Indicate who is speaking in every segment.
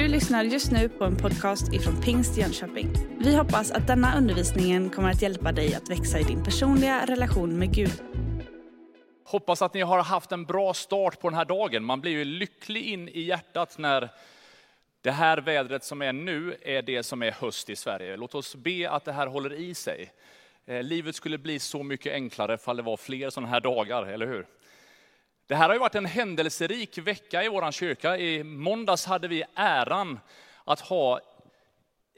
Speaker 1: Du lyssnar just nu på en podcast ifrån Pingst Jönköping. Vi hoppas att denna undervisning kommer att hjälpa dig att växa i din personliga relation med Gud.
Speaker 2: Hoppas att ni har haft en bra start på den här dagen. Man blir ju lycklig in i hjärtat när det här vädret som är nu är det som är höst i Sverige. Låt oss be att det här håller i sig. Eh, livet skulle bli så mycket enklare ifall det var fler sådana här dagar, eller hur? Det här har ju varit en händelserik vecka i vår kyrka. I måndags hade vi äran att ha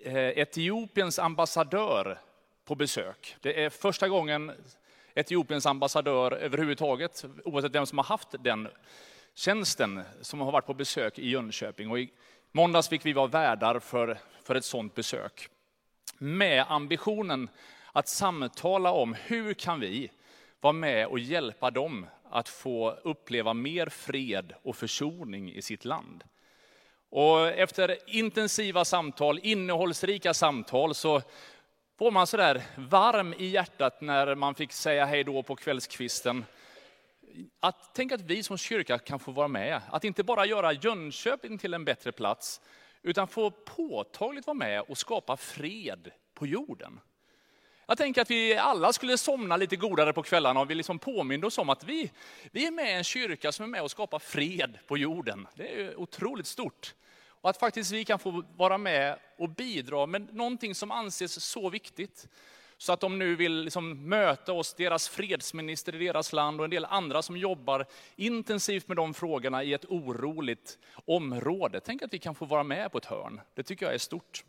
Speaker 2: eh, Etiopiens ambassadör på besök. Det är första gången Etiopiens ambassadör överhuvudtaget, oavsett vem som har haft den tjänsten, som har varit på besök i Jönköping. Och i måndags fick vi vara värdar för, för ett sådant besök. Med ambitionen att samtala om hur kan vi vara med och hjälpa dem att få uppleva mer fred och försoning i sitt land. Och efter intensiva samtal, innehållsrika samtal, så får man sådär varm i hjärtat när man fick säga hej då på kvällskvisten. Att, tänk att vi som kyrka kan få vara med. Att inte bara göra Jönköping till en bättre plats, utan få påtagligt vara med och skapa fred på jorden. Jag tänker att vi alla skulle somna lite godare på kvällarna om vi liksom påminner oss om att vi, vi är med i en kyrka som är med och skapar fred på jorden. Det är otroligt stort. Och att faktiskt vi kan få vara med och bidra med någonting som anses så viktigt. Så att de nu vill liksom möta oss, deras fredsminister i deras land och en del andra som jobbar intensivt med de frågorna i ett oroligt område. Tänk att vi kan få vara med på ett hörn. Det tycker jag är stort.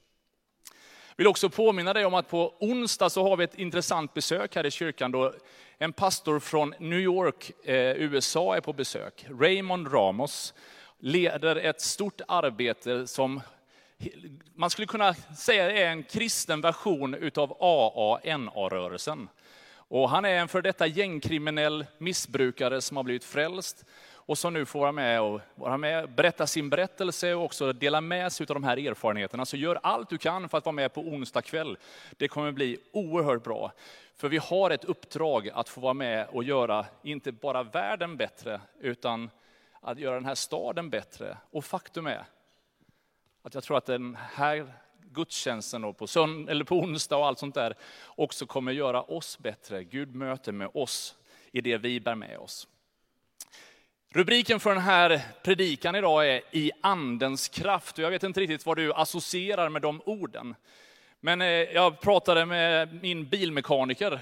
Speaker 2: Jag vill också påminna dig om att på onsdag så har vi ett intressant besök här i kyrkan då en pastor från New York, eh, USA är på besök. Raymond Ramos leder ett stort arbete som man skulle kunna säga är en kristen version utav AA-NA-rörelsen. Och han är en för detta gängkriminell missbrukare som har blivit frälst och som nu får vara med och vara med, berätta sin berättelse och också dela med sig av de här erfarenheterna. Så gör allt du kan för att vara med på onsdag kväll. Det kommer bli oerhört bra. För vi har ett uppdrag att få vara med och göra, inte bara världen bättre, utan att göra den här staden bättre. Och faktum är att jag tror att den här gudstjänsten på, sönd- eller på onsdag och allt sånt där också kommer göra oss bättre. Gud möter med oss i det vi bär med oss. Rubriken för den här predikan idag är I andens kraft. Och jag vet inte riktigt vad du associerar med de orden. Men eh, jag pratade med min bilmekaniker.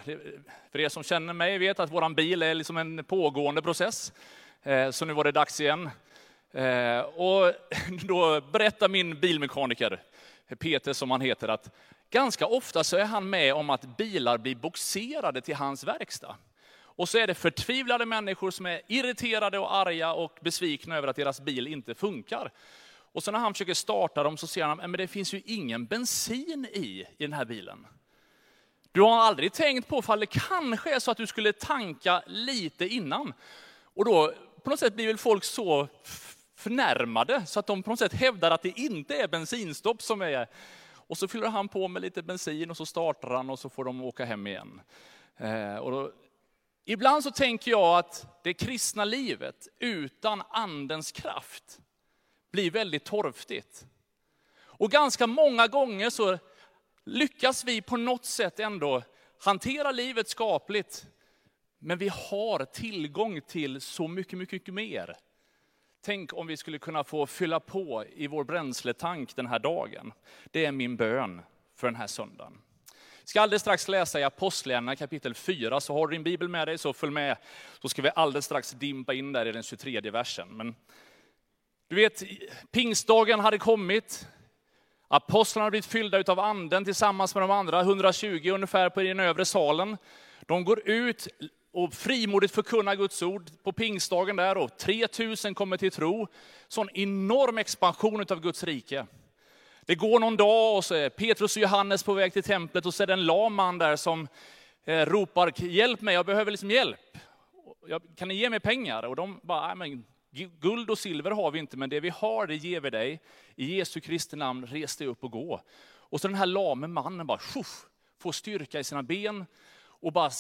Speaker 2: För er som känner mig vet att vår bil är liksom en pågående process. Eh, så nu var det dags igen. Eh, och då berättar min bilmekaniker, Peter som han heter, att ganska ofta så är han med om att bilar blir boxerade till hans verkstad. Och så är det förtvivlade människor som är irriterade och arga och besvikna över att deras bil inte funkar. Och så när han försöker starta dem så ser han att det finns ju ingen bensin i, i den här bilen. Du har aldrig tänkt på ifall det kanske är så att du skulle tanka lite innan. Och då på något sätt blir väl folk så förnärmade så att de på något sätt hävdar att det inte är bensinstopp som är. Och så fyller han på med lite bensin och så startar han och så får de åka hem igen. Eh, och då Ibland så tänker jag att det kristna livet utan andens kraft blir väldigt torftigt. Och ganska många gånger så lyckas vi på något sätt ändå hantera livet skapligt. Men vi har tillgång till så mycket, mycket, mycket mer. Tänk om vi skulle kunna få fylla på i vår bränsletank den här dagen. Det är min bön för den här söndagen ska alldeles strax läsa i Apostlagärningarna kapitel 4, så har du din bibel med dig så följ med. Så ska vi alldeles strax dimpa in där i den 23 versen. Men du vet, pingstdagen hade kommit. Apostlarna hade blivit fyllda av anden tillsammans med de andra, 120 ungefär på den övre salen. De går ut och frimodigt förkunnar Guds ord på pingstdagen där och 3000 kommer till tro. Sån enorm expansion av Guds rike. Det går någon dag och så är Petrus och Johannes på väg till templet och så är det en lam man där som eh, ropar, hjälp mig, jag behöver liksom hjälp. Kan ni ge mig pengar? Och de bara, men guld och silver har vi inte, men det vi har det ger vi dig. I Jesu Kristi namn, res dig upp och gå. Och så den här lame mannen bara, tjoff, får styrka i sina ben och bara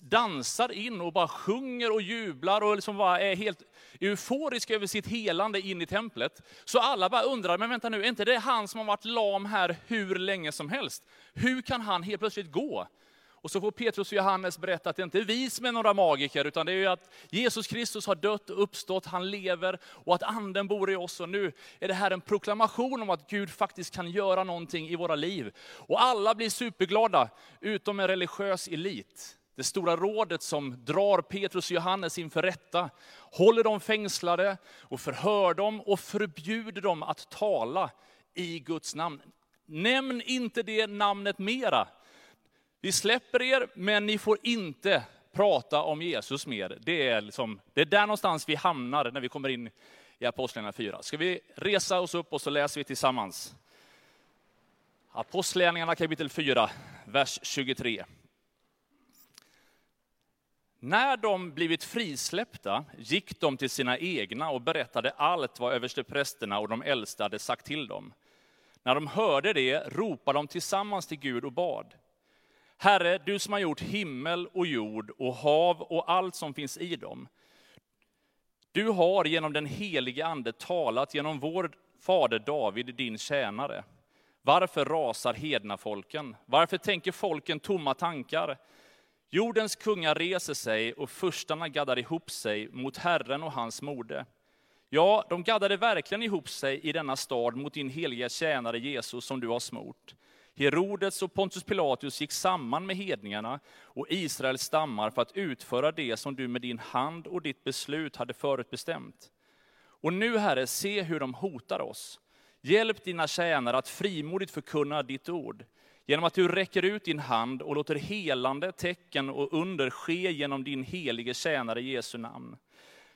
Speaker 2: dansar in och bara sjunger och jublar och liksom bara är helt euforisk över sitt helande in i templet. Så alla bara undrar, men vänta nu, är inte det han som har varit lam här hur länge som helst? Hur kan han helt plötsligt gå? Och så får Petrus och Johannes berätta att det inte är vi som är några magiker, utan det är ju att Jesus Kristus har dött och uppstått, han lever och att anden bor i oss. Och nu är det här en proklamation om att Gud faktiskt kan göra någonting i våra liv. Och alla blir superglada, utom en religiös elit. Det stora rådet som drar Petrus och Johannes inför rätta, håller dem fängslade och förhör dem och förbjuder dem att tala i Guds namn. Nämn inte det namnet mera, vi släpper er, men ni får inte prata om Jesus mer. Det är, liksom, det är där någonstans vi hamnar när vi kommer in i Apostlagärningarna 4. Ska vi resa oss upp och så läser vi tillsammans. Apostlagärningarna kapitel 4, vers 23. När de blivit frisläppta gick de till sina egna och berättade allt vad översteprästerna och de äldste hade sagt till dem. När de hörde det ropade de tillsammans till Gud och bad. Herre, du som har gjort himmel och jord och hav och allt som finns i dem. Du har genom den helige ande talat genom vår fader David, din tjänare. Varför rasar hedna folken? Varför tänker folken tomma tankar? Jordens kungar reser sig och furstarna gaddar ihop sig mot Herren och hans mode. Ja, de gaddade verkligen ihop sig i denna stad mot din heliga tjänare Jesus som du har smort. Herodes och Pontus Pilatus gick samman med hedningarna och Israels stammar för att utföra det som du med din hand och ditt beslut hade förutbestämt. Och nu, Herre, se hur de hotar oss. Hjälp dina tjänare att frimodigt förkunna ditt ord, genom att du räcker ut din hand och låter helande, tecken och under ske genom din helige tjänare Jesu namn.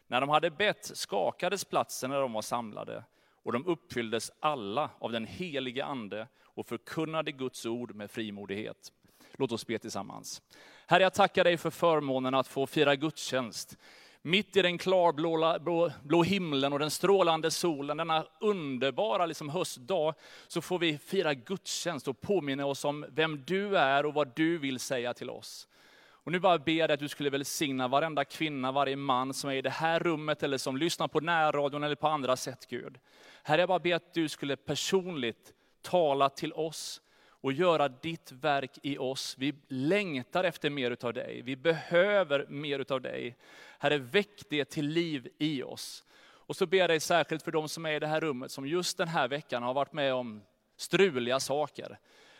Speaker 2: När de hade bett skakades platsen när de var samlade, och de uppfylldes alla av den helige ande och förkunnade Guds ord med frimodighet. Låt oss be tillsammans. Herre, jag tackar dig för förmånen att få fira gudstjänst. Mitt i den klarblå blå, blå himlen och den strålande solen, denna underbara liksom höstdag, så får vi fira gudstjänst och påminna oss om vem du är och vad du vill säga till oss. Och nu bara ber jag dig att du skulle välsigna varenda kvinna, varje man som är i det här rummet eller som lyssnar på närradion eller på andra sätt Gud. Herre, jag bara ber att du skulle personligt tala till oss och göra ditt verk i oss. Vi längtar efter mer utav dig. Vi behöver mer utav dig. Herre, väck det till liv i oss. Och så ber jag dig särskilt för de som är i det här rummet, som just den här veckan har varit med om struliga saker.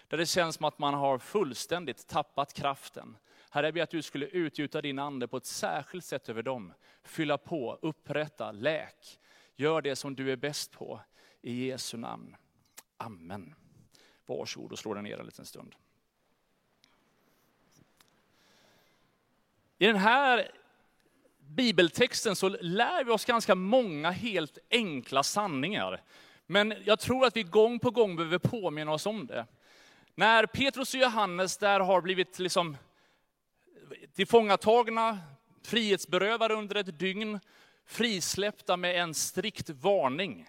Speaker 2: Där det känns som att man har fullständigt tappat kraften. Herre, jag ber att du skulle utgjuta din ande på ett särskilt sätt över dem. Fylla på, upprätta, läk. Gör det som du är bäst på. I Jesu namn. Amen. Varsågod och slå dig ner en liten stund. I den här bibeltexten så lär vi oss ganska många helt enkla sanningar. Men jag tror att vi gång på gång behöver påminna oss om det. När Petrus och Johannes där har blivit liksom tillfångatagna, frihetsberövade under ett dygn, frisläppta med en strikt varning.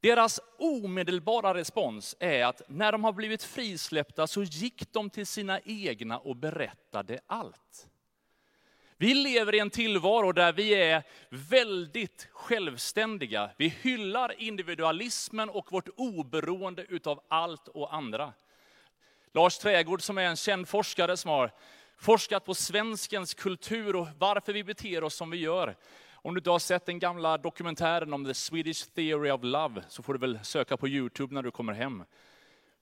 Speaker 2: Deras omedelbara respons är att när de har blivit frisläppta så gick de till sina egna och berättade allt. Vi lever i en tillvaro där vi är väldigt självständiga. Vi hyllar individualismen och vårt oberoende utav allt och andra. Lars Trägård som är en känd forskare som har forskat på svenskens kultur och varför vi beter oss som vi gör. Om du inte har sett den gamla dokumentären om the Swedish theory of love, så får du väl söka på Youtube när du kommer hem.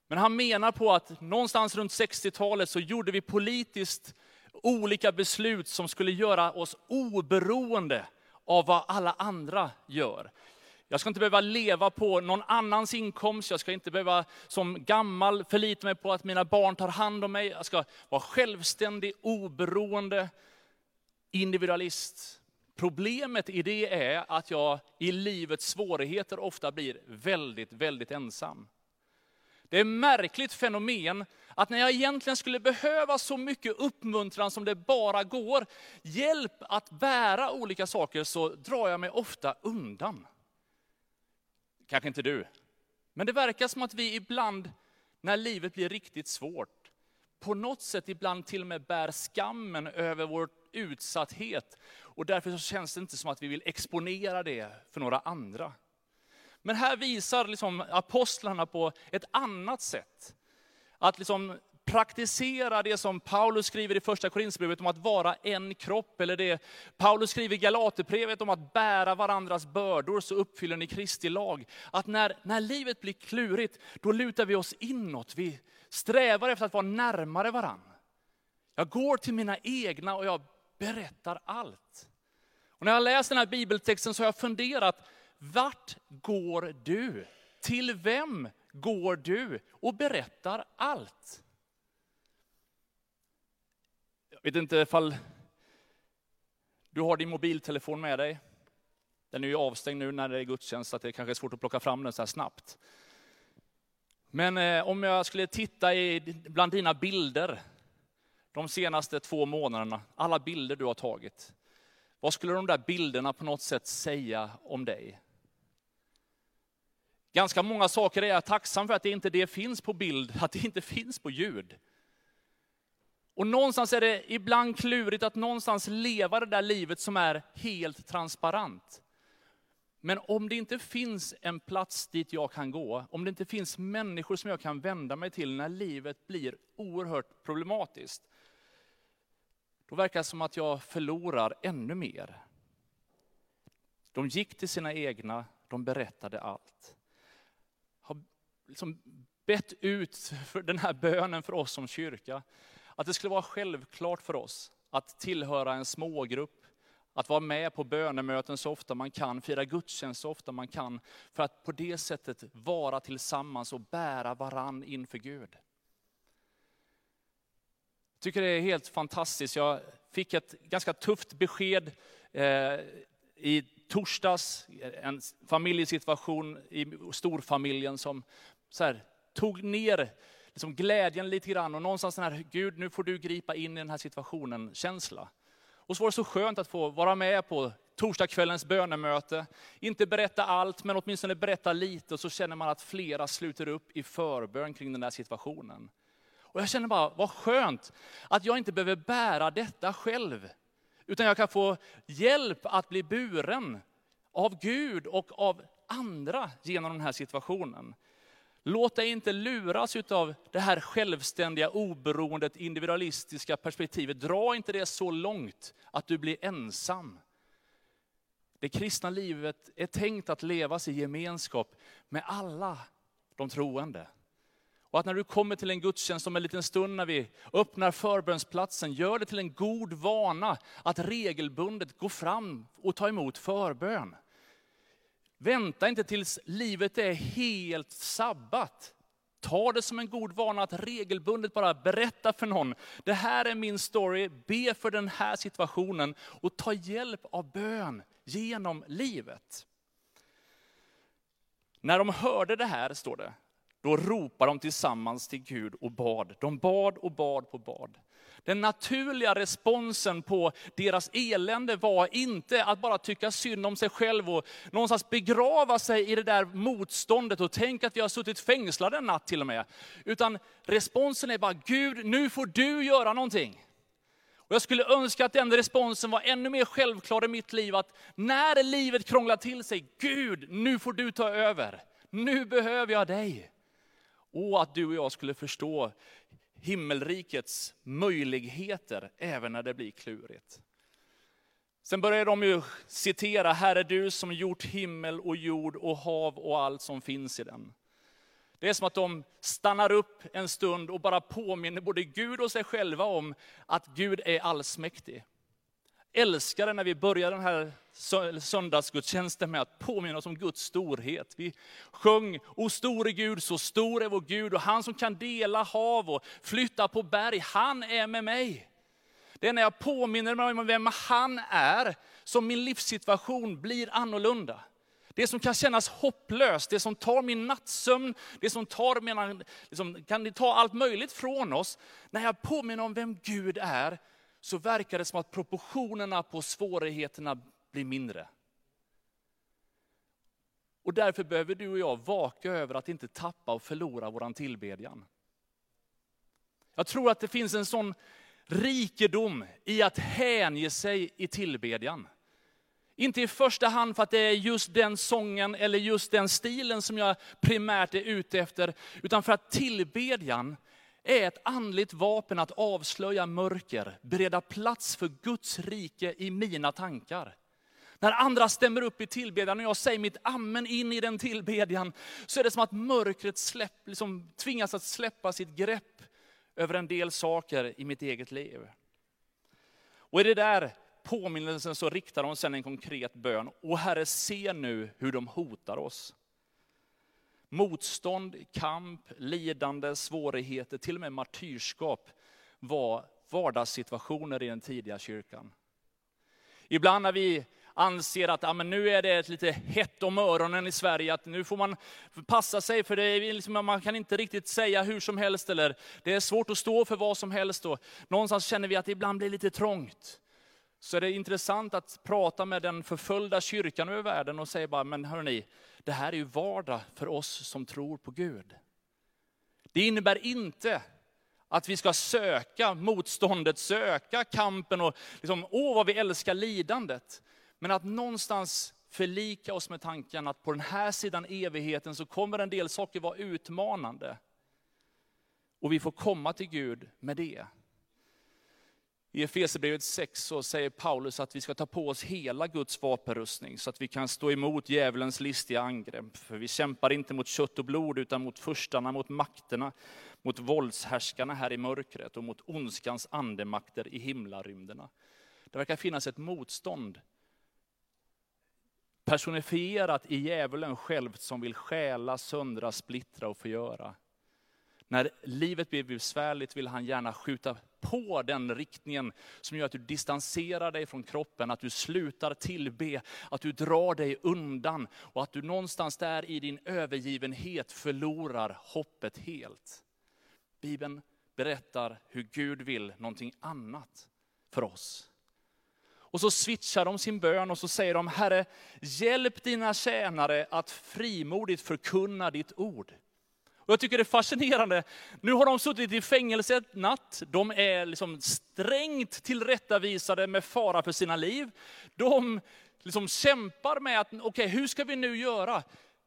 Speaker 2: Men han menar på att någonstans runt 60-talet så gjorde vi politiskt olika beslut som skulle göra oss oberoende av vad alla andra gör. Jag ska inte behöva leva på någon annans inkomst, jag ska inte behöva som gammal förlita mig på att mina barn tar hand om mig. Jag ska vara självständig, oberoende, individualist. Problemet i det är att jag i livets svårigheter ofta blir väldigt, väldigt ensam. Det är ett märkligt fenomen att när jag egentligen skulle behöva så mycket uppmuntran som det bara går, hjälp att bära olika saker, så drar jag mig ofta undan. Kanske inte du. Men det verkar som att vi ibland, när livet blir riktigt svårt, på något sätt ibland till och med bär skammen över vår utsatthet. Och därför så känns det inte som att vi vill exponera det för några andra. Men här visar liksom apostlarna på ett annat sätt. Att liksom praktisera det som Paulus skriver i första Korinthierbrevet om att vara en kropp, eller det Paulus skriver i Galaterbrevet om att bära varandras bördor, så uppfyller ni Kristi lag. Att när, när livet blir klurigt, då lutar vi oss inåt. Vi strävar efter att vara närmare varann. Jag går till mina egna och jag berättar allt. Och när jag läst den här bibeltexten så har jag funderat, vart går du? Till vem går du och berättar allt? Jag vet inte ifall du har din mobiltelefon med dig. Den är ju avstängd nu när det är gudstjänst, så det kanske är svårt att plocka fram den så här snabbt. Men eh, om jag skulle titta i, bland dina bilder de senaste två månaderna, alla bilder du har tagit. Vad skulle de där bilderna på något sätt säga om dig? Ganska många saker är jag tacksam för att det inte det finns på bild, att det inte finns på ljud. Och någonstans är det ibland klurigt att någonstans leva det där livet som är helt transparent. Men om det inte finns en plats dit jag kan gå, om det inte finns människor som jag kan vända mig till när livet blir oerhört problematiskt, då verkar det som att jag förlorar ännu mer. De gick till sina egna, de berättade allt. Har liksom bett ut för den här bönen för oss som kyrka. Att det skulle vara självklart för oss att tillhöra en smågrupp, att vara med på bönemöten så ofta man kan, fira gudstjänst så ofta man kan, för att på det sättet vara tillsammans och bära varann inför Gud. Jag tycker det är helt fantastiskt. Jag fick ett ganska tufft besked eh, i torsdags, en familjesituation i storfamiljen som så här, tog ner liksom glädjen lite grann och någonstans den här, Gud nu får du gripa in i den här situationen, känsla. Och så var det så skönt att få vara med på torsdagskvällens bönemöte. Inte berätta allt, men åtminstone berätta lite och så känner man att flera sluter upp i förbön kring den här situationen. Och jag känner bara, vad skönt att jag inte behöver bära detta själv. Utan jag kan få hjälp att bli buren av Gud och av andra genom den här situationen. Låt dig inte luras av det här självständiga, oberoendet, individualistiska perspektivet. Dra inte det så långt att du blir ensam. Det kristna livet är tänkt att levas i gemenskap med alla de troende. Och att när du kommer till en gudstjänst om en liten stund när vi öppnar förbönsplatsen, gör det till en god vana att regelbundet gå fram och ta emot förbön. Vänta inte tills livet är helt sabbat. Ta det som en god vana att regelbundet bara berätta för någon, det här är min story, be för den här situationen och ta hjälp av bön genom livet. När de hörde det här, står det, då ropade de tillsammans till Gud och bad. De bad och bad på bad. Den naturliga responsen på deras elände var inte att bara tycka synd om sig själv och någonstans begrava sig i det där motståndet och tänka att vi har suttit fängslade en natt till och med. Utan responsen är bara, Gud nu får du göra någonting. Och jag skulle önska att den responsen var ännu mer självklar i mitt liv, att när livet krånglar till sig, Gud nu får du ta över. Nu behöver jag dig. Och att du och jag skulle förstå himmelrikets möjligheter även när det blir klurigt. Sen börjar de ju citera, Herre du som gjort himmel och jord och hav och allt som finns i den. Det är som att de stannar upp en stund och bara påminner både Gud och sig själva om att Gud är allsmäktig älskade när vi börjar den här söndagsgudstjänsten med att påminna oss om Guds storhet. Vi sjöng, O store Gud, så stor är vår Gud och han som kan dela hav och flytta på berg, han är med mig. Det är när jag påminner mig om vem han är som min livssituation blir annorlunda. Det som kan kännas hopplöst, det som tar min nattsömn, det som tar mina, liksom, kan ta allt möjligt från oss. När jag påminner om vem Gud är, så verkar det som att proportionerna på svårigheterna blir mindre. Och därför behöver du och jag vaka över att inte tappa och förlora våran tillbedjan. Jag tror att det finns en sån rikedom i att hänge sig i tillbedjan. Inte i första hand för att det är just den sången eller just den stilen som jag primärt är ute efter, utan för att tillbedjan är ett andligt vapen att avslöja mörker, bereda plats för Guds rike i mina tankar. När andra stämmer upp i tillbedjan och jag säger mitt amen in i den tillbedjan, så är det som att mörkret släpp, liksom tvingas att släppa sitt grepp över en del saker i mitt eget liv. Och i det där påminnelsen så riktar de sedan en konkret bön. Och Herre, se nu hur de hotar oss. Motstånd, kamp, lidande, svårigheter, till och med martyrskap var vardagssituationer i den tidiga kyrkan. Ibland när vi anser att ja, men nu är det lite hett om öronen i Sverige, att nu får man passa sig för det är liksom, man kan inte riktigt säga hur som helst, eller det är svårt att stå för vad som helst. Och någonstans känner vi att det ibland blir lite trångt. Så är det intressant att prata med den förföljda kyrkan över världen och säga bara, men hörni, det här är ju vardag för oss som tror på Gud. Det innebär inte att vi ska söka motståndet, söka kampen och liksom, åh vad vi älskar lidandet. Men att någonstans förlika oss med tanken att på den här sidan evigheten så kommer en del saker vara utmanande. Och vi får komma till Gud med det. I Efesierbrevet 6 så säger Paulus att vi ska ta på oss hela Guds vapenrustning så att vi kan stå emot djävulens listiga angrepp. För vi kämpar inte mot kött och blod utan mot förstarna, mot makterna, mot våldshärskarna här i mörkret och mot ondskans andemakter i himlarymderna. Det verkar finnas ett motstånd personifierat i djävulen själv som vill stjäla, söndra, splittra och förgöra. När livet blir besvärligt vill han gärna skjuta på den riktningen som gör att du distanserar dig från kroppen, att du slutar tillbe, att du drar dig undan och att du någonstans där i din övergivenhet förlorar hoppet helt. Bibeln berättar hur Gud vill någonting annat för oss. Och så switchar de sin bön och så säger de, Herre, hjälp dina tjänare att frimodigt förkunna ditt ord. Och jag tycker det är fascinerande. Nu har de suttit i fängelse ett natt. De är liksom strängt tillrättavisade med fara för sina liv. De liksom kämpar med att, okej okay, hur ska vi nu göra?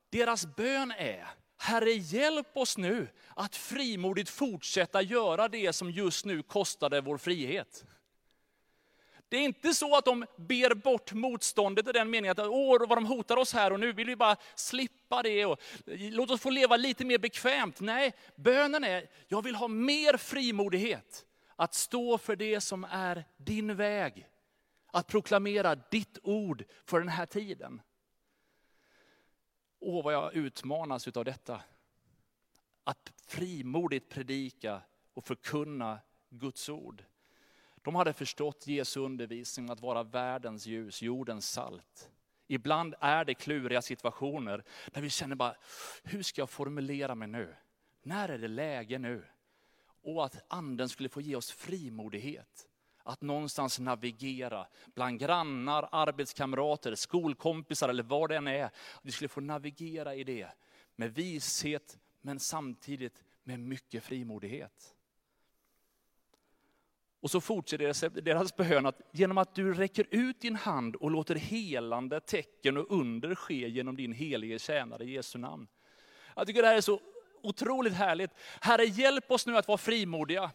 Speaker 2: Deras bön är, Herre hjälp oss nu att frimodigt fortsätta göra det som just nu kostade vår frihet. Det är inte så att de ber bort motståndet i den meningen att åh, vad de hotar oss här och nu vill vi bara slippa det och låt oss få leva lite mer bekvämt. Nej, bönen är, jag vill ha mer frimodighet att stå för det som är din väg. Att proklamera ditt ord för den här tiden. Åh, vad jag utmanas av detta. Att frimodigt predika och förkunna Guds ord. De hade förstått Jesu undervisning att vara världens ljus, jordens salt. Ibland är det kluriga situationer där vi känner bara, hur ska jag formulera mig nu? När är det läge nu? Och att anden skulle få ge oss frimodighet. Att någonstans navigera bland grannar, arbetskamrater, skolkompisar eller vad det än är. Vi skulle få navigera i det med vishet men samtidigt med mycket frimodighet. Och så fortsätter deras bön att genom att du räcker ut din hand och låter helande tecken och under ske genom din helige tjänare i Jesu namn. Jag tycker det här är så otroligt härligt. Herre hjälp oss nu att vara frimodiga.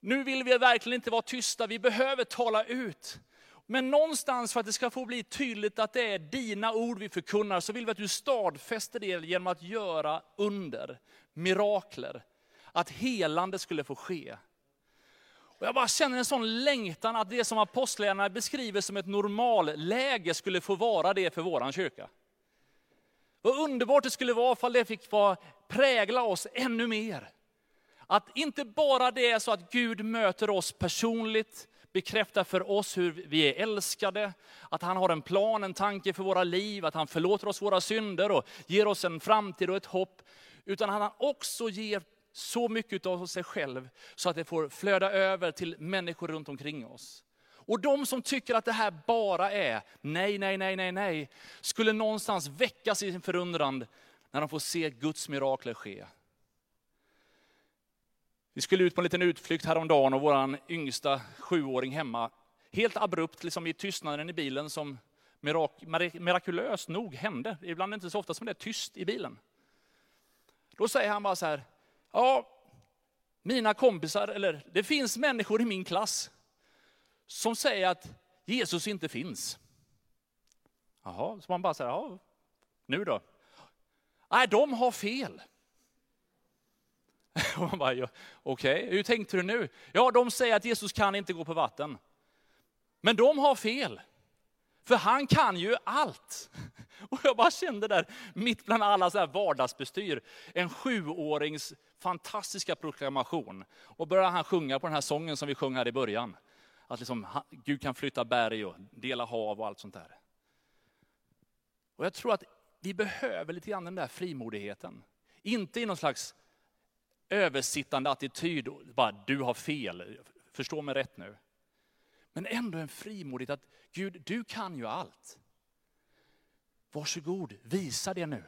Speaker 2: Nu vill vi verkligen inte vara tysta, vi behöver tala ut. Men någonstans för att det ska få bli tydligt att det är dina ord vi förkunnar, så vill vi att du stadfäster det genom att göra under, mirakler. Att helande skulle få ske. Och jag bara känner en sån längtan att det som apostlarna beskriver som ett normalläge skulle få vara det för våran kyrka. Vad underbart det skulle vara ifall det fick vara, prägla oss ännu mer. Att inte bara det är så att Gud möter oss personligt, bekräftar för oss hur vi är älskade, att han har en plan, en tanke för våra liv, att han förlåter oss våra synder och ger oss en framtid och ett hopp. Utan att han också ger så mycket av sig själv så att det får flöda över till människor runt omkring oss. Och de som tycker att det här bara är nej, nej, nej, nej, nej, skulle någonstans väckas i sin förundran när de får se Guds mirakler ske. Vi skulle ut på en liten utflykt häromdagen och vår yngsta sjuåring hemma, helt abrupt liksom i tystnaden i bilen som mirak mirakulöst nog hände. Ibland är det inte så ofta som det är tyst i bilen. Då säger han bara så här, ja, mina kompisar, eller det finns människor i min klass som säger att Jesus inte finns. Jaha, så man bara säger, ja, nu då? Nej, de har fel. Och man bara, ja, okej, okay. hur tänkte du nu? Ja, de säger att Jesus kan inte gå på vatten. Men de har fel. För han kan ju allt. Och jag bara kände där, mitt bland alla så här vardagsbestyr, en sjuårings fantastiska proklamation. Och började han sjunga på den här sången som vi sjöng här i början. Att liksom, Gud kan flytta berg och dela hav och allt sånt där. Och jag tror att vi behöver lite grann den där frimodigheten. Inte i någon slags översittande attityd, bara du har fel, förstå mig rätt nu. Men ändå en frimodighet att Gud, du kan ju allt. Varsågod, visa det nu.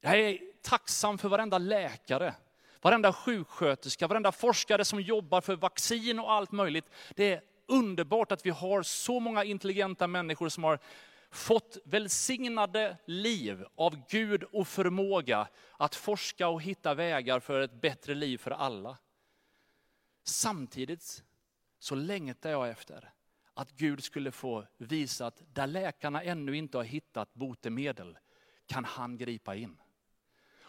Speaker 2: Jag är tacksam för varenda läkare, varenda sjuksköterska, varenda forskare som jobbar för vaccin och allt möjligt. Det är underbart att vi har så många intelligenta människor som har fått välsignade liv av Gud och förmåga att forska och hitta vägar för ett bättre liv för alla. Samtidigt så längtar jag efter att Gud skulle få visa att där läkarna ännu inte har hittat botemedel kan han gripa in.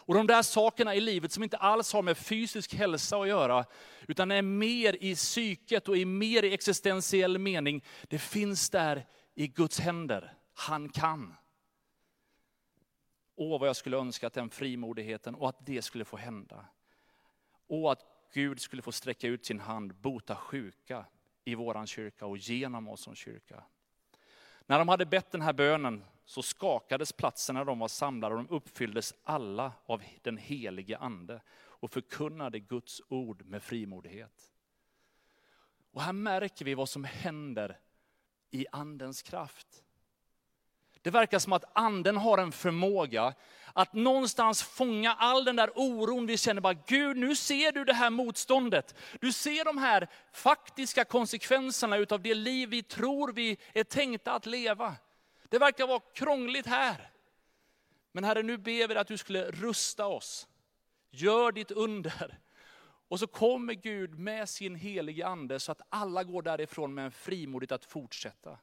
Speaker 2: Och de där sakerna i livet som inte alls har med fysisk hälsa att göra, utan är mer i psyket och är mer i existentiell mening, det finns där i Guds händer. Han kan. Åh, vad jag skulle önska att den frimodigheten och att det skulle få hända. Och att Gud skulle få sträcka ut sin hand, bota sjuka i våran kyrka och genom oss som kyrka. När de hade bett den här bönen så skakades platsen när de var samlade och de uppfylldes alla av den helige ande och förkunnade Guds ord med frimodighet. Och här märker vi vad som händer i andens kraft. Det verkar som att anden har en förmåga att någonstans fånga all den där oron vi känner. Bara, Gud, nu ser du det här motståndet. Du ser de här faktiska konsekvenserna utav det liv vi tror vi är tänkta att leva. Det verkar vara krångligt här. Men Herre, nu ber vi att du skulle rusta oss. Gör ditt under. Och så kommer Gud med sin helige ande så att alla går därifrån med en frimodighet att fortsätta.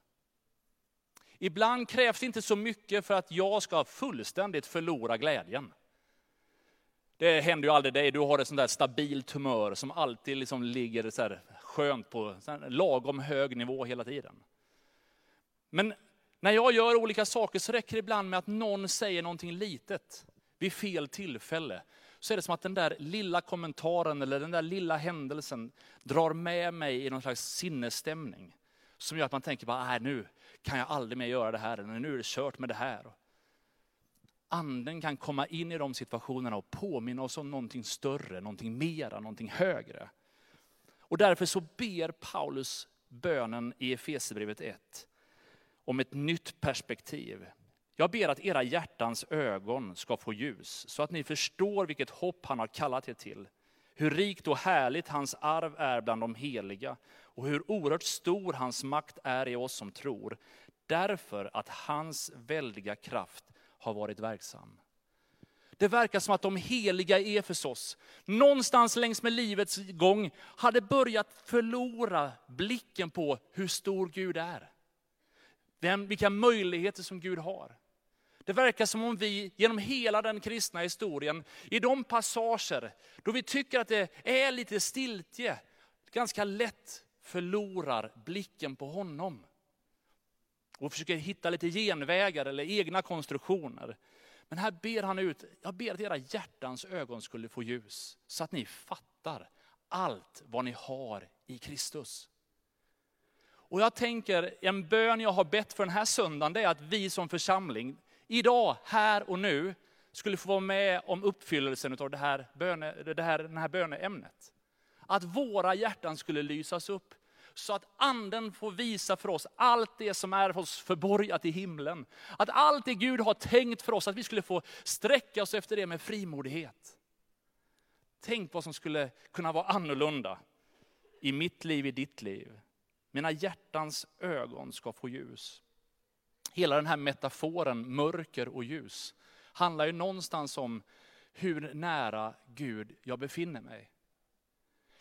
Speaker 2: Ibland krävs det inte så mycket för att jag ska fullständigt förlora glädjen. Det händer ju aldrig dig, du har ett sånt där stabilt humör som alltid liksom ligger så här skönt på så lagom hög nivå hela tiden. Men när jag gör olika saker så räcker det ibland med att någon säger någonting litet vid fel tillfälle. Så är det som att den där lilla kommentaren eller den där lilla händelsen drar med mig i någon slags sinnesstämning. Som gör att man tänker bara, nej nu kan jag aldrig mer göra det här, eller nu är det kört med det här. Anden kan komma in i de situationerna och påminna oss om någonting större, någonting mera, någonting högre. Och därför så ber Paulus bönen i Efesierbrevet 1 om ett nytt perspektiv. Jag ber att era hjärtans ögon ska få ljus, så att ni förstår vilket hopp han har kallat er till. Hur rikt och härligt hans arv är bland de heliga och hur oerhört stor hans makt är i oss som tror. Därför att hans väldiga kraft har varit verksam. Det verkar som att de heliga i Efesos, någonstans längs med livets gång, hade börjat förlora blicken på hur stor Gud är. Vem, vilka möjligheter som Gud har. Det verkar som om vi genom hela den kristna historien, i de passager då vi tycker att det är lite stiltje, ganska lätt förlorar blicken på honom. Och försöker hitta lite genvägar eller egna konstruktioner. Men här ber han ut, jag ber att era hjärtans ögon skulle få ljus, så att ni fattar allt vad ni har i Kristus. Och jag tänker, en bön jag har bett för den här söndagen, det är att vi som församling, idag, här och nu, skulle få vara med om uppfyllelsen av det här, böne, det här, det här böneämnet. Att våra hjärtan skulle lysas upp. Så att anden får visa för oss allt det som är oss förborgat i himlen. Att allt det Gud har tänkt för oss, att vi skulle få sträcka oss efter det med frimodighet. Tänk vad som skulle kunna vara annorlunda i mitt liv, i ditt liv. Mina hjärtans ögon ska få ljus. Hela den här metaforen mörker och ljus handlar ju någonstans om hur nära Gud jag befinner mig.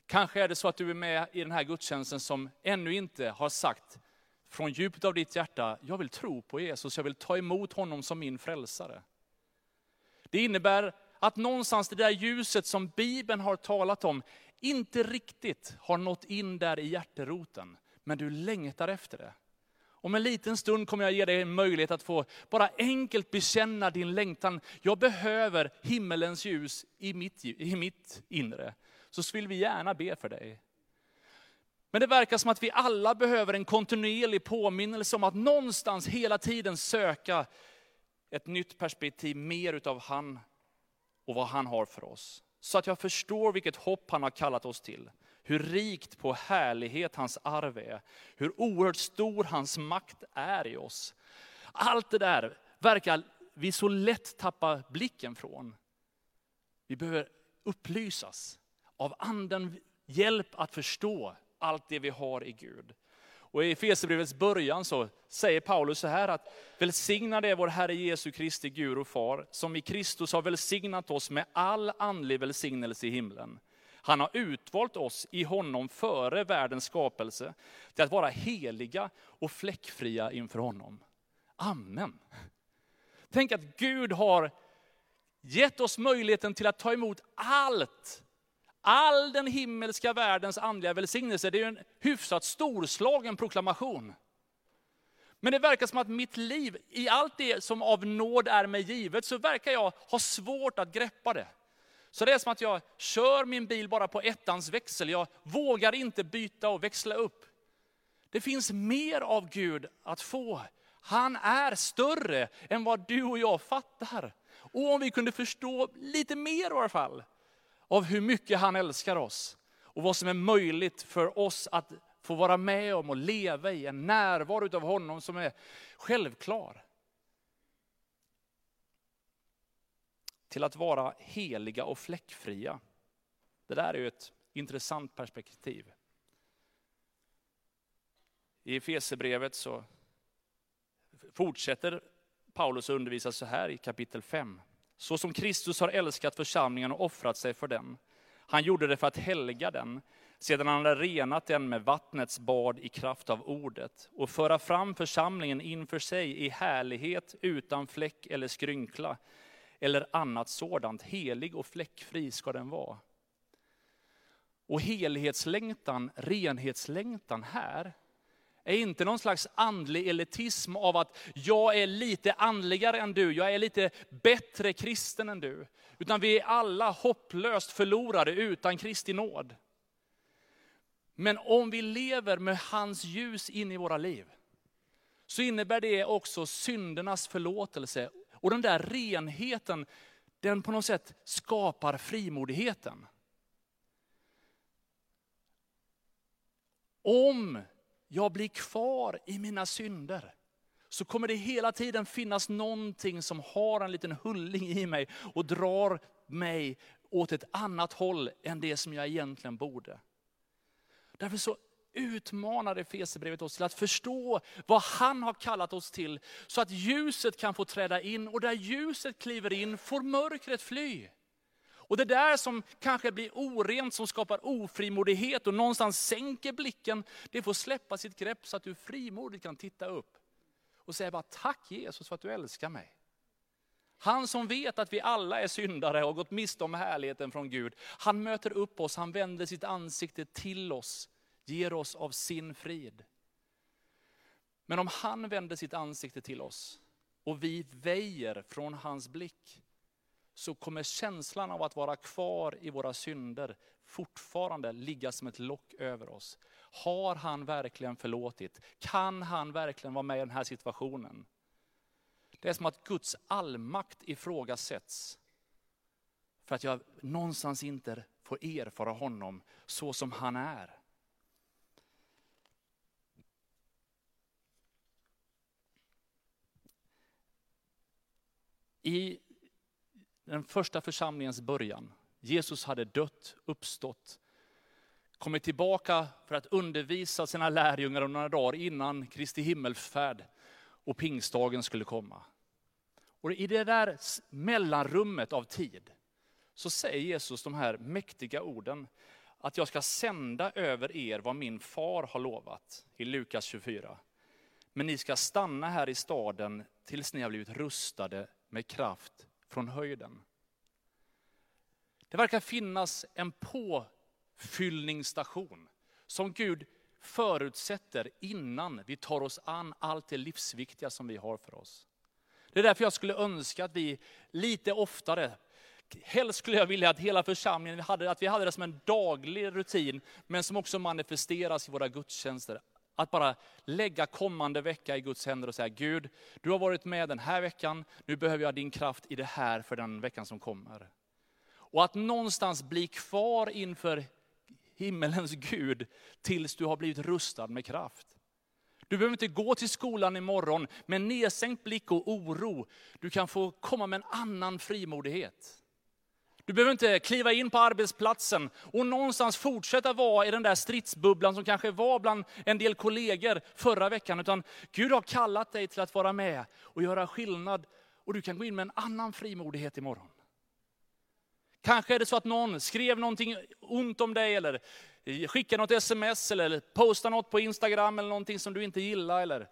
Speaker 2: Kanske är det så att du är med i den här gudstjänsten som ännu inte har sagt från djupet av ditt hjärta, jag vill tro på Jesus, jag vill ta emot honom som min frälsare. Det innebär att någonstans det där ljuset som Bibeln har talat om, inte riktigt har nått in där i hjärteroten, men du längtar efter det. Om en liten stund kommer jag ge dig en möjlighet att få bara enkelt bekänna din längtan. Jag behöver himmelens ljus i mitt, i mitt inre. Så vill vi gärna be för dig. Men det verkar som att vi alla behöver en kontinuerlig påminnelse om att någonstans hela tiden söka ett nytt perspektiv, mer utav han och vad han har för oss. Så att jag förstår vilket hopp han har kallat oss till. Hur rikt på härlighet hans arv är. Hur oerhört stor hans makt är i oss. Allt det där verkar vi så lätt tappa blicken från. Vi behöver upplysas av anden hjälp att förstå allt det vi har i Gud. Och i Efesierbrevets början så säger Paulus så här att välsignad är vår Herre Jesu Kristi Gud och Far, som i Kristus har välsignat oss med all andlig välsignelse i himlen. Han har utvalt oss i honom före världens skapelse till att vara heliga och fläckfria inför honom. Amen. Tänk att Gud har gett oss möjligheten till att ta emot allt all den himmelska världens andliga välsignelse. Det är en hyfsat storslagen proklamation. Men det verkar som att mitt liv, i allt det som av nåd är mig givet, så verkar jag ha svårt att greppa det. Så det är som att jag kör min bil bara på ettans växel. Jag vågar inte byta och växla upp. Det finns mer av Gud att få. Han är större än vad du och jag fattar. Och om vi kunde förstå lite mer i alla fall, av hur mycket han älskar oss. Och vad som är möjligt för oss att få vara med om och leva i, en närvaro av honom som är självklar. Till att vara heliga och fläckfria. Det där är ju ett intressant perspektiv. I Efesierbrevet så fortsätter Paulus undervisa så här i kapitel 5 så som Kristus har älskat församlingen och offrat sig för den. Han gjorde det för att helga den, sedan han hade renat den med vattnets bad i kraft av ordet, och föra fram församlingen inför sig i härlighet utan fläck eller skrynkla, eller annat sådant. Helig och fläckfri ska den vara. Och helhetslängtan, renhetslängtan här, är inte någon slags andlig elitism av att jag är lite andligare än du, jag är lite bättre kristen än du. Utan vi är alla hopplöst förlorade utan Kristi nåd. Men om vi lever med hans ljus in i våra liv, så innebär det också syndernas förlåtelse. Och den där renheten, den på något sätt skapar frimodigheten. Om jag blir kvar i mina synder, så kommer det hela tiden finnas någonting som har en liten hulling i mig och drar mig åt ett annat håll än det som jag egentligen borde. Därför så utmanar Efesierbrevet oss till att förstå vad han har kallat oss till, så att ljuset kan få träda in och där ljuset kliver in får mörkret fly. Och det där som kanske blir orent, som skapar ofrimodighet och någonstans sänker blicken, det får släppa sitt grepp så att du frimodigt kan titta upp. Och säga bara tack Jesus för att du älskar mig. Han som vet att vi alla är syndare och har gått miste om härligheten från Gud. Han möter upp oss, han vänder sitt ansikte till oss, ger oss av sin frid. Men om han vänder sitt ansikte till oss och vi väjer från hans blick, så kommer känslan av att vara kvar i våra synder fortfarande ligga som ett lock över oss. Har han verkligen förlåtit? Kan han verkligen vara med i den här situationen? Det är som att Guds allmakt ifrågasätts. För att jag någonstans inte får erfara honom så som han är. I den första församlingens början, Jesus hade dött, uppstått, kommit tillbaka för att undervisa sina lärjungar om några dagar innan Kristi himmelsfärd och pingstdagen skulle komma. Och i det där mellanrummet av tid så säger Jesus de här mäktiga orden, att jag ska sända över er vad min far har lovat i Lukas 24. Men ni ska stanna här i staden tills ni har blivit rustade med kraft från höjden. Det verkar finnas en påfyllningsstation som Gud förutsätter innan vi tar oss an allt det livsviktiga som vi har för oss. Det är därför jag skulle önska att vi lite oftare, helst skulle jag vilja att hela församlingen hade, att vi hade det som en daglig rutin, men som också manifesteras i våra gudstjänster. Att bara lägga kommande vecka i Guds händer och säga, Gud, du har varit med den här veckan, nu behöver jag din kraft i det här för den veckan som kommer. Och att någonstans bli kvar inför himmelens Gud tills du har blivit rustad med kraft. Du behöver inte gå till skolan imorgon med nedsänkt blick och oro. Du kan få komma med en annan frimodighet. Du behöver inte kliva in på arbetsplatsen och någonstans fortsätta vara i den där stridsbubblan som kanske var bland en del kollegor förra veckan. Utan Gud har kallat dig till att vara med och göra skillnad. Och du kan gå in med en annan frimodighet imorgon. Kanske är det så att någon skrev någonting ont om dig eller skickade något sms eller postade något på Instagram eller någonting som du inte gillar. Eller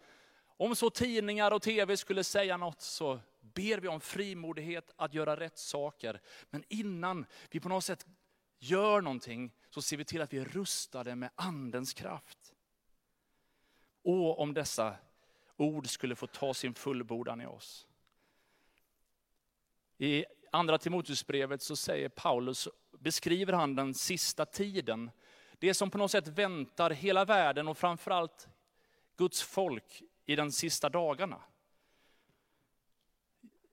Speaker 2: om så tidningar och tv skulle säga något så ber vi om frimodighet att göra rätt saker. Men innan vi på något sätt gör någonting så ser vi till att vi är rustade med andens kraft. Och om dessa ord skulle få ta sin fullbordan i oss. I andra Timoteusbrevet så säger Paulus, beskriver han den sista tiden. Det som på något sätt väntar hela världen och framförallt Guds folk i de sista dagarna.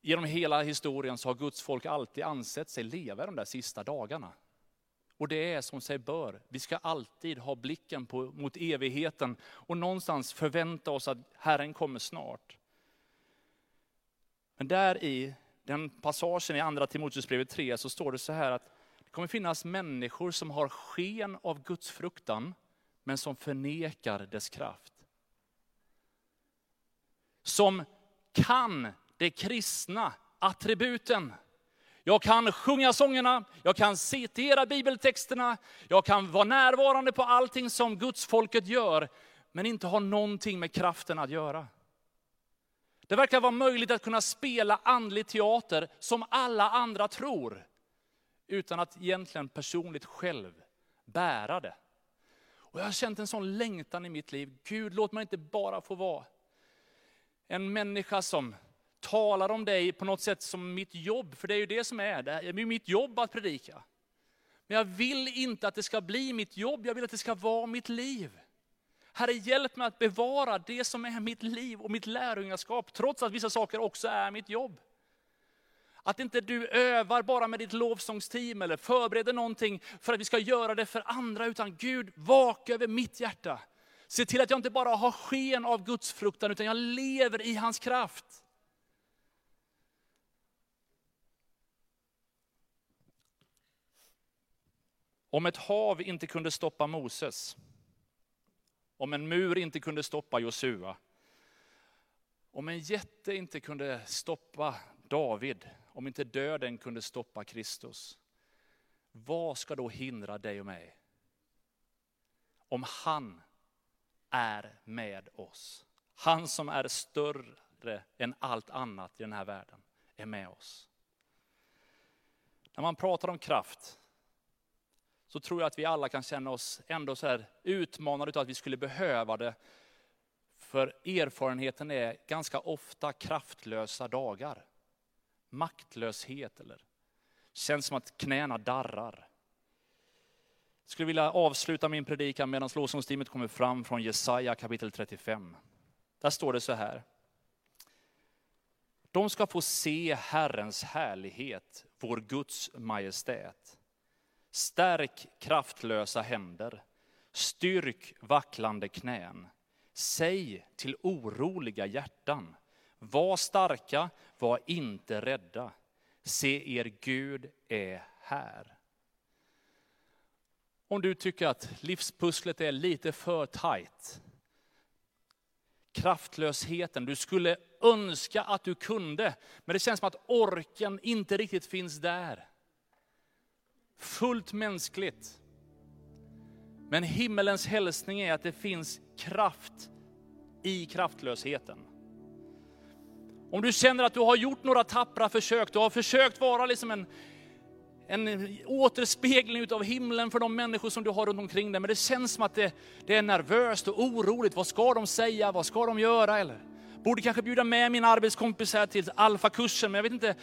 Speaker 2: Genom hela historien så har Guds folk alltid ansett sig leva de där sista dagarna. Och det är som sig bör. Vi ska alltid ha blicken på, mot evigheten och någonstans förvänta oss att Herren kommer snart. Men där i den passagen i andra Timoteusbrevet 3 så står det så här att det kommer finnas människor som har sken av Guds fruktan, men som förnekar dess kraft. Som kan de kristna attributen. Jag kan sjunga sångerna, jag kan citera bibeltexterna, jag kan vara närvarande på allting som Guds folket gör, men inte ha någonting med kraften att göra. Det verkar vara möjligt att kunna spela andlig teater som alla andra tror, utan att egentligen personligt själv bära det. Och jag har känt en sån längtan i mitt liv. Gud, låt mig inte bara få vara en människa som talar om dig på något sätt som mitt jobb, för det är ju det som är, det är mitt jobb att predika. Men jag vill inte att det ska bli mitt jobb, jag vill att det ska vara mitt liv. Herre, hjälp mig att bevara det som är mitt liv och mitt lärjungaskap, trots att vissa saker också är mitt jobb. Att inte du övar bara med ditt lovsångsteam eller förbereder någonting för att vi ska göra det för andra, utan Gud, vaka över mitt hjärta. Se till att jag inte bara har sken av Guds fruktan, utan jag lever i hans kraft. Om ett hav inte kunde stoppa Moses, om en mur inte kunde stoppa Josua, om en jätte inte kunde stoppa David, om inte döden kunde stoppa Kristus, vad ska då hindra dig och mig? Om han är med oss. Han som är större än allt annat i den här världen är med oss. När man pratar om kraft så tror jag att vi alla kan känna oss ändå så här utmanade av att vi skulle behöva det. För erfarenheten är ganska ofta kraftlösa dagar. Maktlöshet eller känns som att knäna darrar. Jag skulle vilja avsluta min predikan medan lovsångsteamet kommer fram från Jesaja kapitel 35. Där står det så här. De ska få se Herrens härlighet, vår Guds majestät. Stärk kraftlösa händer, styrk vacklande knän. Säg till oroliga hjärtan, var starka, var inte rädda. Se er Gud är här. Om du tycker att livspusslet är lite för tajt. Kraftlösheten, du skulle önska att du kunde, men det känns som att orken inte riktigt finns där. Fullt mänskligt. Men himmelens hälsning är att det finns kraft i kraftlösheten. Om du känner att du har gjort några tappra försök, du har försökt vara liksom en, en återspegling av himlen för de människor som du har runt omkring dig. Men det känns som att det, det är nervöst och oroligt. Vad ska de säga? Vad ska de göra? Eller borde kanske bjuda med min arbetskompis här till alfakursen, men jag vet inte.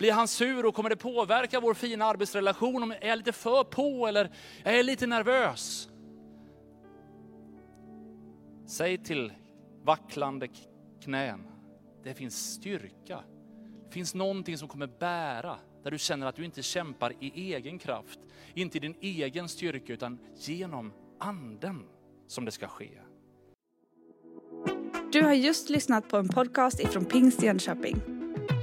Speaker 2: Blir han sur och kommer det påverka vår fina arbetsrelation? Om jag är lite för på eller jag är lite nervös? Säg till vacklande knän, det finns styrka. Det finns någonting som kommer bära, där du känner att du inte kämpar i egen kraft, inte i din egen styrka, utan genom anden som det ska ske.
Speaker 1: Du har just lyssnat på en podcast ifrån Pingst Jönköping.